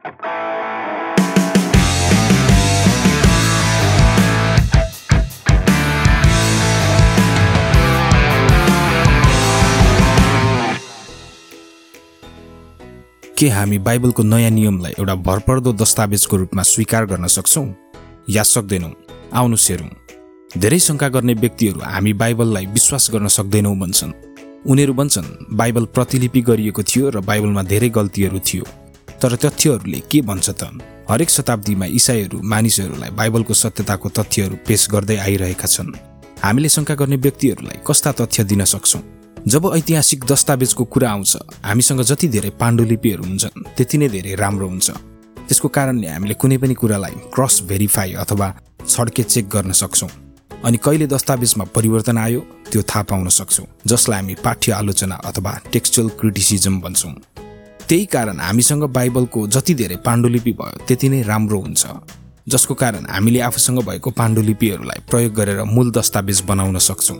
के हामी बाइबलको नयाँ नियमलाई एउटा भरपर्दो दस्तावेजको रूपमा स्वीकार गर्न सक्छौँ? या सक्दैनौँ? आउनु हेरौँ धेरै शङ्का गर्ने व्यक्तिहरू हामी बाइबललाई विश्वास गर्न सक्दैनौँ भन्छन्। उनीहरू भन्छन् बाइबल प्रतिलिपि गरिएको थियो र बाइबलमा धेरै गल्तीहरू थियो। तर तथ्यहरूले के भन्छ त? हरेक शताब्दीमा इसाईहरू मानिसहरूलाई बाइबलको सत्यताको तथ्यहरू पेश गर्दै आइरहेका छन्। हामीले शङ्का गर्ने व्यक्तिहरूलाई कस्ता तथ्य दिन सक्छौँ? जब ऐतिहासिक दस्तावेजको कुरा आउँछ हामीसँग जति धेरै पाण्डुलिपिहरू हुन्छन् त्यति नै धेरै राम्रो हुन्छ। त्यसको कारणले हामीले कुनै पनि कुरालाई क्रस भेरिफाई अथवा छड्के चेक गर्न सक्छौँ। अनि कहिले दस्तावेजमा परिवर्तन आयो त्यो थाहा पाउन सक्छौँ जसलाई हामी पाठ्य आलोचना अथवा टेक्सचुअल क्रिटिसिजम भन्छौँ। त्यही कारण हामीसँग बाइबलको जति धेरै पाण्डुलिपि भयो त्यति नै राम्रो हुन्छ। जसको कारण हामीले आफूसँग भएको पाण्डुलिपिहरूलाई प्रयोग गरेर मूल दस्तावेज बनाउन सक्छौँ।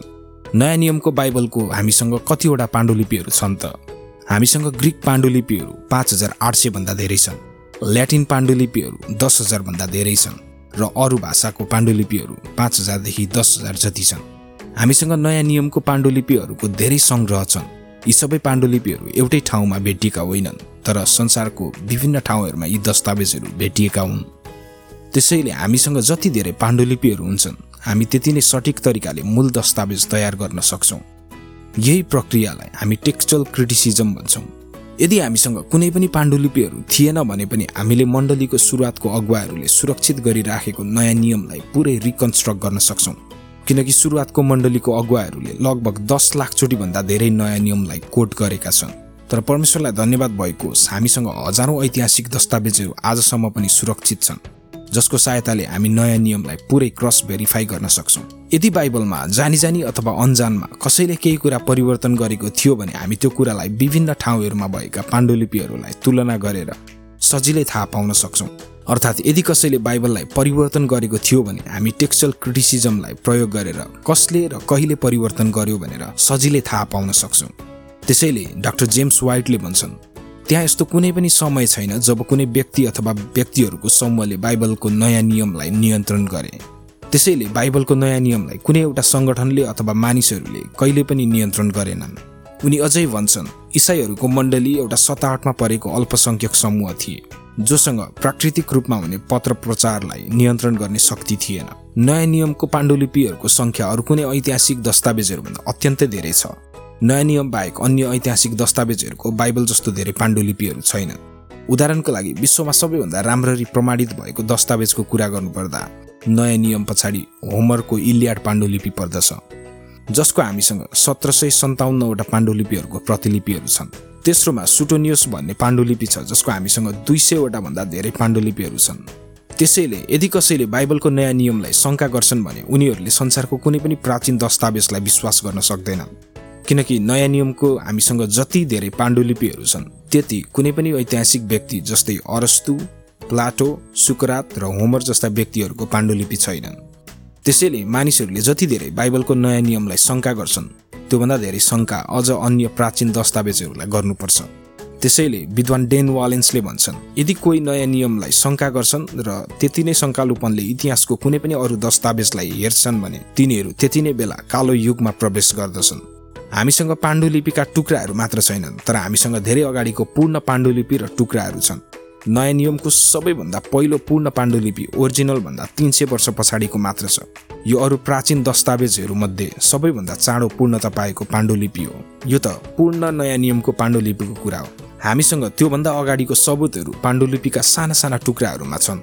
नयाँ नियमको बाइबलको हामीसँग कतिवटा पाण्डुलिपिहरू छन् त? हामीसँग ग्रिक पाण्डुलिपिहरू पाँच हजार आठ सयभन्दा धेरै छन्। ल्याटिन पाण्डुलिपिहरू दस हजारभन्दा धेरै छन्। र अरू भाषाको पाण्डुलिपिहरू पाँच हजारदेखि दस हजार जति छन्। हामीसँग नयाँ नियमको पाण्डुलिपिहरूको धेरै सङ्ग्रह छन्। यी सबै पाण्डुलिपिहरू एउटै ठाउँमा भेटिएका होइनन्। तर संसारको विभिन्न ठाउँहरूमा यी दस्तावेजहरू भेटिएका हुन्। त्यसैले हामीसँग जति धेरै पाण्डुलिपिहरू हुन्छन् हामी त्यति नै सठिक तरिकाले मूल दस्तावेज तयार गर्न सक्छौँ। यही प्रक्रियालाई हामी टेक्सचुअल क्रिटिसिजम भन्छौँ। यदि हामीसँग कुनै पनि पाण्डुलिपिहरू थिएन भने पनि हामीले मण्डलीको सुरुवातको अगुवाहरूले सुरक्षित गरिराखेको नयाँ नियमलाई पुरै रिकन्स्ट्रक्ट गर्न सक्छौँ। किनकि सुरुवातको मण्डलीको अगुवाहरूले लगभग दस लाखचोटि भन्दा धेरै नयाँ नियमलाई कोट गरेका छन्। तर परमेश्वरलाई धन्यवाद भएको हामीसँग हजारौँ ऐतिहासिक दस्तावेजहरू आजसम्म पनि सुरक्षित छन् जसको सहायताले हामी नयाँ नियमलाई पुरै क्रस भेरिफाई गर्न सक्छौँ। यदि बाइबलमा जानी जानी अथवा अन्जानमा कसैले केही कुरा परिवर्तन गरेको थियो भने हामी त्यो कुरालाई विभिन्न ठाउँहरूमा भएका पाण्डुलिपिहरूलाई तुलना गरेर सजिलै थाहा पाउन सक्छौँ। अर्थात् यदि कसैले बाइबललाई परिवर्तन गरेको थियो भने हामी टेक्सचुअल क्रिटिसिजमलाई प्रयोग गरेर कसले र कहिले परिवर्तन गर्यो भनेर सजिलै थाहा पाउन सक्छौँ। त्यसैले डाक्टर जेम्स वाइटले भन्छन् त्यहाँ यस्तो कुनै पनि समय छैन जब कुनै व्यक्ति अथवा व्यक्तिहरूको समूहले बाइबलको नयाँ नियमलाई नियन्त्रण गरे। त्यसैले बाइबलको नयाँ नियमलाई कुनै एउटा सङ्गठनले अथवा मानिसहरूले कहिले पनि नियन्त्रण गरेनन्। उनी अझै भन्छन् इसाईहरूको मण्डली एउटा सताहटमा परेको अल्पसङ्ख्यक समूह थिए जोसँग प्राकृतिक रूपमा हुने पत्र प्रचारलाई नियन्त्रण गर्ने शक्ति थिएन। नयाँ नियमको पाण्डुलिपिहरूको सङ्ख्या अरू कुनै ऐतिहासिक दस्तावेजहरूभन्दा अत्यन्तै धेरै छ। नयाँ नियम बाहेक अन्य ऐतिहासिक दस्तावेजहरूको बाइबल जस्तो धेरै पाण्डुलिपिहरू छैनन्। उदाहरणको लागि विश्वमा सबैभन्दा राम्ररी प्रमाणित भएको दस्तावेजको कुरा गर्नुपर्दा नयाँ नियम पछाडि होमरको इलियाड पाण्डुलिपि पर्दछ जसको हामीसँग सत्र सय सन्ताउन्नवटा पाण्डुलिपिहरूको प्रतिलिपिहरू छन्। तेस्रोमा सुटोनियोस भन्ने पाण्डुलिपि छ जसको हामीसँग दुई सयवटा भन्दा धेरै पाण्डुलिपिहरू छन्। त्यसैले यदि कसैले बाइबलको नयाँ नियमलाई शङ्का गर्छन् भने उनीहरूले संसारको कुनै पनि प्राचीन दस्तावेजलाई विश्वास गर्न सक्दैनन्। किनकि नयाँ नियमको हामीसँग जति धेरै पाण्डुलिपिहरू छन् त्यति कुनै पनि ऐतिहासिक व्यक्ति जस्तै अरस्तु प्लाटो सुकरात र होमर जस्ता व्यक्तिहरूको पाण्डुलिपि छैनन्। त्यसैले मानिसहरूले जति धेरै बाइबलको नयाँ नियमलाई शङ्का गर्छन् त्योभन्दा धेरै शङ्का अझ अन्य प्राचीन दस्तावेजहरूलाई गर्नुपर्छ। त्यसैले विद्वान डेन वालेन्सले भन्छन् यदि कोही नयाँ नियमलाई शङ्का गर्छन् र त्यति नै शङ्कालुपनले इतिहासको कुनै पनि अरू दस्तावेजलाई हेर्छन् भने तिनीहरू त्यति नै बेला कालो युगमा प्रवेश गर्दछन्। हामीसँग पाण्डुलिपिका टुक्राहरू मात्र छैनन् तर हामीसँग धेरै अगाडिको पूर्ण पाण्डुलिपि र टुक्राहरू छन्। नयाँ नियमको सबैभन्दा पहिलो पूर्ण पाण्डुलिपि ओरिजिनल भन्दा तिन सय वर्ष पछाडिको मात्र छ। यो अरू प्राचीन दस्तावेजहरू मध्ये सबैभन्दा चाँडो पूर्णता पाएको पाण्डुलिपि हो। यो त पूर्ण नयाँ नियमको पाण्डुलिपिको कुरा हो। हामीसँग त्योभन्दा अगाडिको सबुतहरू पाण्डुलिपिका साना साना टुक्राहरूमा छन्।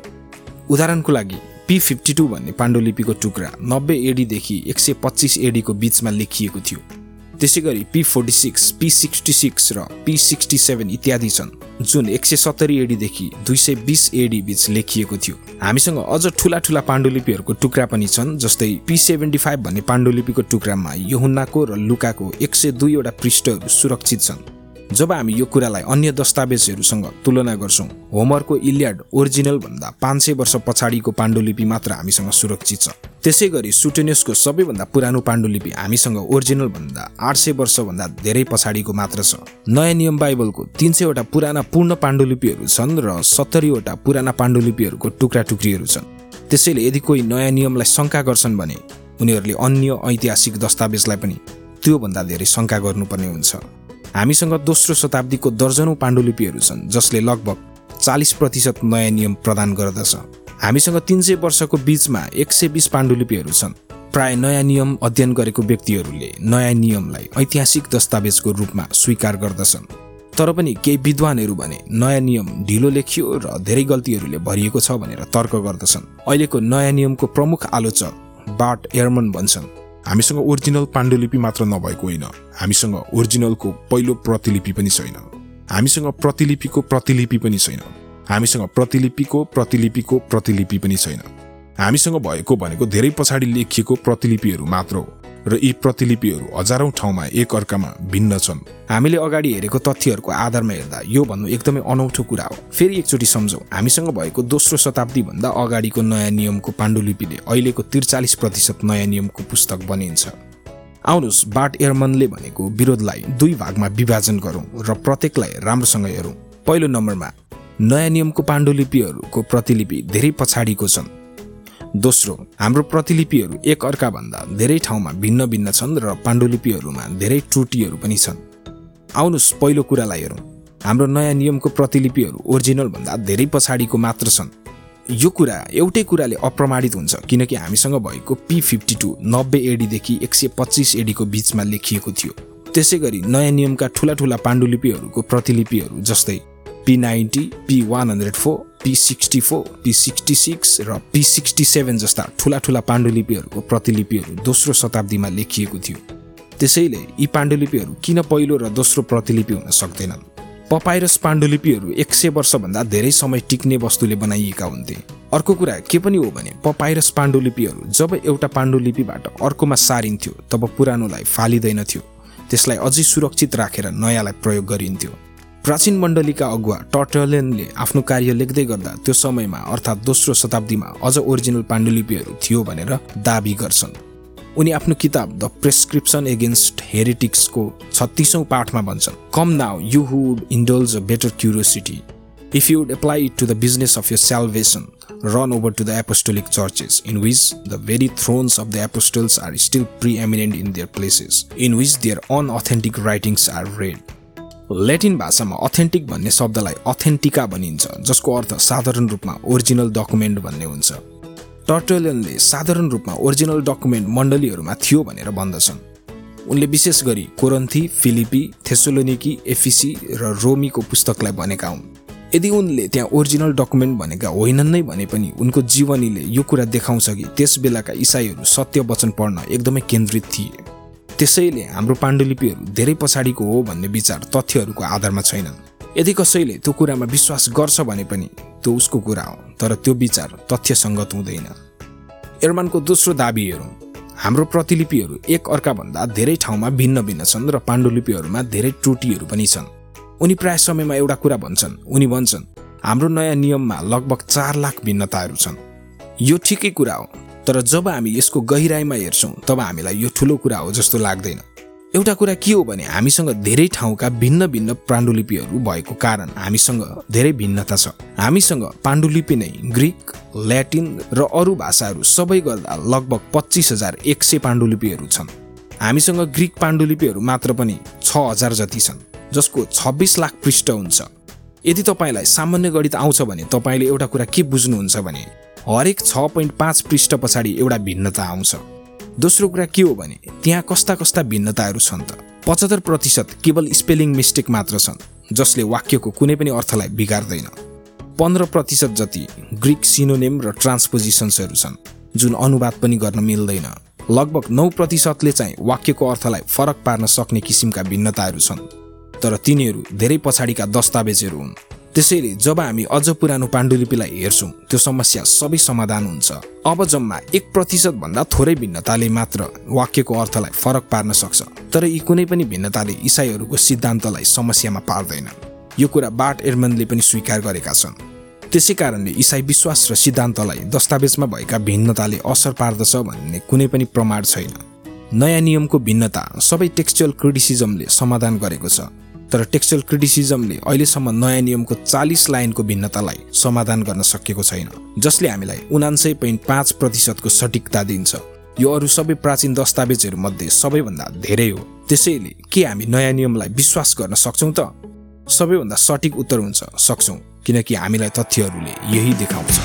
उदाहरणको लागि पी फिफ्टी टू भन्ने पाण्डुलिपिको टुक्रा नब्बे एडीदेखि एक सय पच्चिस एडीको बिचमा लेखिएको थियो। त्यसै गरी P forty six P sixty six र पी सिक्सटी सेभेन इत्यादि छन् जुन एक सय सत्तरी एडीदेखि दुई सय बिस एडी बिच लेखिएको थियो। हामीसँग अझ ठुला ठुला पाण्डुलिपिहरूको टुक्रा पनि छन् जस्तै पी सेभेन्टी फाइभ भन्ने पाण्डुलिपिको टुक्रामा यहुन्नाको र लुकाको एक सय दुईवटा पृष्ठहरू सुरक्षित छन्। जब हामी यो कुरालाई अन्य दस्तावेजहरूसँग तुलना गर्छौँ होमरको इलियाड ओरिजिनल भन्दा पाँच सय वर्ष पछाडिको पाण्डुलिपि मात्र हामीसँग सुरक्षित छ। त्यसै गरी सुटेनियसको सबैभन्दा पुरानो पाण्डुलिपि हामीसँग ओरिजिनल भन्दा आठ सय वर्षभन्दा धेरै पछाडिको मात्र छ। नयाँ नियम बाइबलको तिन सयवटा पुराना पूर्ण पाण्डुलिपिहरू छन् र सत्तरीवटा पुराना पाण्डुलिपिहरूको टुक्रा टुक्रीहरू छन्। त्यसैले यदि कोही नयाँ नियमलाई शङ्का गर्छन् भने उनीहरूले अन्य ऐतिहासिक दस्तावेजलाई पनि त्योभन्दा धेरै शङ्का गर्नुपर्ने हुन्छ। हामीसँग दोस्रो शताब्दीको दर्जनौँ पाण्डुलिपिहरू छन् जसले लगभग चालिस प्रतिशत नयाँ नियम प्रदान गर्दछ। हामीसँग तिन सय वर्षको बिचमा एक सय बिस पाण्डुलिपिहरू छन्। प्राय नयाँ नियम अध्ययन गरेको व्यक्तिहरूले नयाँ नियमलाई ऐतिहासिक दस्तावेजको रूपमा स्वीकार गर्दछन्। तर पनि केही विद्वानहरू भने नयाँ नियम ढिलो लेखियो र धेरै गल्तीहरूले भरिएको छ भनेर तर्क गर्दछन्। अहिलेको नयाँ नियमको प्रमुख आलोचक बाट एयरमन भन्छन् हामीसँग ओरिजिनल पाण्डुलिपि मात्र नभएको होइन। हामीसँग ओरिजिनलको पहिलो प्रतिलिपि पनि छैन। हामीसँग प्रतिलिपिको प्रतिलिपि पनि छैन। हामीसँग प्रतिलिपिको प्रतिलिपिको प्रतिलिपि पनि छैन। हामीसँग भएको भनेको धेरै पछाडि लेखिएको प्रतिलिपिहरू मात्र हो। र यी प्रतिलिपिहरू हजारौँ ठाउँमा एक अर्कामा भिन्न छन्। हामीले अगाडि हेरेको तथ्यहरूको आधारमा हेर्दा यो भन्नु एकदमै अनौठो कुरा हो। फेरि एकचोटि सम्झौँ। हामीसँग भएको दोस्रो शताब्दीभन्दा अगाडिको नयाँ नियमको पाण्डुलिपिले अहिलेको त्रिचालिस प्रतिशत नयाँ नियमको पुस्तक बनिन्छ। आउनुहोस् बाट एयरमनले भनेको विरोधलाई दुई भागमा विभाजन गरौँ र प्रत्येकलाई राम्रोसँग हेरौँ। पहिलो नम्बरमा नयाँ नियमको पाण्डुलिपिहरूको प्रतिलिपि धेरै पछाडिको छन्। दोस्रो हाम्रो प्रतिलिपिहरू एक अर्काभन्दा धेरै ठाउँमा भिन्न भिन्न छन् र पाण्डुलिपिहरूमा धेरै त्रुटिहरू पनि छन्। आउनुहोस् पहिलो कुरालाई हेरौँ। हाम्रो नयाँ नियमको प्रतिलिपिहरू ओरिजिनल भन्दा धेरै पछाडिको मात्र छन्। यो कुरा एउटै कुराले अप्रमाणित हुन्छ किनकि हामीसँग भएको पी फिफ्टी टू नब्बे एडीदेखि एक सय पच्चिस एडीको बिचमा लेखिएको थियो। त्यसै गरी नयाँ नियमका ठुला ठुला पाण्डुलिपिहरूको प्रतिलिपिहरू जस्तै P ninety P one hundred four P sixty four P sixty six र पी सिक्सटी सेभेन जस्ता ठुला ठुला पाण्डुलिपिहरूको प्रतिलिपिहरू दोस्रो शताब्दीमा लेखिएको थियो। त्यसैले यी पाण्डुलिपिहरू किन पहिलो र दोस्रो प्रतिलिपि हुन सक्दैनन्? पपाइरस पाण्डुलिपिहरू एक सय वर्षभन्दा धेरै समय टिक्ने वस्तुले बनाइएका हुन्थे। अर्को कुरा के पनि हो भने पपाइरस पाण्डुलिपिहरू जब एउटा पाण्डुलिपिबाट अर्कोमा सारिन्थ्यो तब पुरानोलाई फालिँदैनथ्यो त्यसलाई अझै सुरक्षित राखेर नयाँलाई प्रयोग गरिन्थ्यो। प्राचीन मण्डलीका अगुवा टर्टलेनले आफ्नो कार्य लेख्दै गर्दा त्यो समयमा अर्थात् दोस्रो शताब्दीमा अझ ओरिजिनल पाण्डुलिपिहरू थियो भनेर दावी गर्छन् उनी आफ्नो किताब द प्रेसक्रिप्सन एगेन्स्ट हेरिटिक्सको छत्तिसौँ पाठमा भन्छन् come now you who'd indulge a better curiosity if you would apply to the business of your salvation run over to the apostolic churches, in which the very thrones of the apostles are still preeminent in their places, in which their unauthentic writings are read. Latin भाषामा authentic भन्ने शब्दलाई अथेन्टिका भनिन्छ जसको अर्थ साधारण रूपमा original document भन्ने हुन्छ। टर्टोलियनले साधारण रूपमा ओरिजिनल डकुमेन्ट मण्डलीहरूमा थियो भनेर भन्दछन्। उनले विशेष गरी कोरन्थी फिलिपी थेसोलोनिकी एफिसी र रोमीको पुस्तकलाई भनेका हुन्। यदि उनले त्यहाँ ओरिजिनल डकुमेन्ट भनेका होइनन् नै भने पनि उनको जीवनीले यो कुरा देखाउँछ कि त्यस बेलाका इसाईहरू सत्य वचन पढ्न एकदमै केन्द्रित थिए। त्यसैले हाम्रो पाण्डुलिपिहरू धेरै पछाडिको हो भन्ने विचार तथ्यहरूको आधारमा छैनन्। यदि कसैले त्यो कुरामा विश्वास गर्छ भने पनि त्यो उसको कुरा हो तर त्यो विचार तथ्यसङ्गत हुँदैन। एर्मानको दोस्रो दाबी हेरौँ। हाम्रो प्रतिलिपिहरू एक अर्काभन्दा धेरै ठाउँमा भिन्न भिन्न छन् र पाण्डुलिपिहरूमा धेरै त्रुटिहरू पनि छन्। उनी प्राय समयमा एउटा कुरा भन्छन् उनी भन्छन् हाम्रो नयाँ नियममा लगभग चार लाख भिन्नताहरू छन्। यो ठिकै कुरा हो तर जब हामी यसको गहिराइमा हेर्छौँ तब हामीलाई यो ठुलो कुरा हो जस्तो लाग्दैन। एउटा कुरा के हो भने हामीसँग धेरै ठाउँका भिन्न भिन्न पाण्डुलिपिहरू भएको कारण हामीसँग धेरै भिन्नता छ। हामीसँग पाण्डुलिपि नै ग्रिक ल्याटिन र अरू भाषाहरू सबै गर्दा लगभग पच्चिस हजार एक सय पाण्डुलिपिहरू छन्। हामीसँग ग्रिक पाण्डुलिपिहरू मात्र पनि छ हजार जति छन् जसको छब्बिस लाख पृष्ठ हुन्छ। यदि तपाईँलाई सामान्य गणित आउँछ भने तपाईँले एउटा कुरा के बुझ्नुहुन्छ भने हरेक छ पोइन्ट पाँच पृष्ठ पछाडि एउटा भिन्नता आउँछ। दोस्रो कुरा के हो भने त्यहाँ कस्ता कस्ता भिन्नताहरू छन् त। पचहत्तर प्रतिशत केवल स्पेलिङ मिस्टेक मात्र छन् जसले वाक्यको कुनै पनि अर्थलाई बिगार्दैन। पन्ध्र प्रतिशत जति ग्रिक सिनोनेम र ट्रान्सपोजिसन्सहरू छन् जुन अनुवाद पनि गर्न मिल्दैन। लगभग नौ प्रतिशतले चाहिँ वाक्यको अर्थलाई फरक पार्न सक्ने किसिमका भिन्नताहरू छन्। तर तिनीहरू धेरै पछाडिका दस्तावेजहरू हुन्। त्यसैले जब हामी अझ पुरानो पाण्डुलिपिलाई हेर्छौँ त्यो समस्या सबै समाधान हुन्छ। अब जम्मा एक प्रतिशत भन्दा थोरै भिन्नताले मात्र वाक्यको अर्थलाई फरक पार्न सक्छ तर यी कुनै पनि भिन्नताले इसाईहरूको सिद्धान्तलाई समस्यामा पार्दैन। यो कुरा बाट एर्मनले पनि स्वीकार गरेका छन्। त्यसै कारणले इसाई विश्वास र सिद्धान्तलाई दस्तावेजमा भएका भिन्नताले असर पार्दछ भन्ने कुनै पनि प्रमाण छैन। नयाँ नियमको भिन्नता सबै टेक्सचुअल क्रिटिसिजमले समाधान गरेको छ। तर टेक्सचुअल क्रिटिसिजमले अहिलेसम्म नयाँ नियमको चालिस लाइनको भिन्नतालाई समाधान गर्न सकेको छैन जसले हामीलाई उनान्सय पोइन्ट पाँच प्रतिशतको सटिकता दिन्छ। यो अरू सबै प्राचीन दस्तावेजहरू मध्ये सबैभन्दा धेरै हो। त्यसैले के हामी नयाँ नियमलाई विश्वास गर्न सक्छौँ त? सबैभन्दा सठिक उत्तर हुन्छ सक्छौँ किनकि हामीलाई तथ्यहरूले यही देखाउँछ।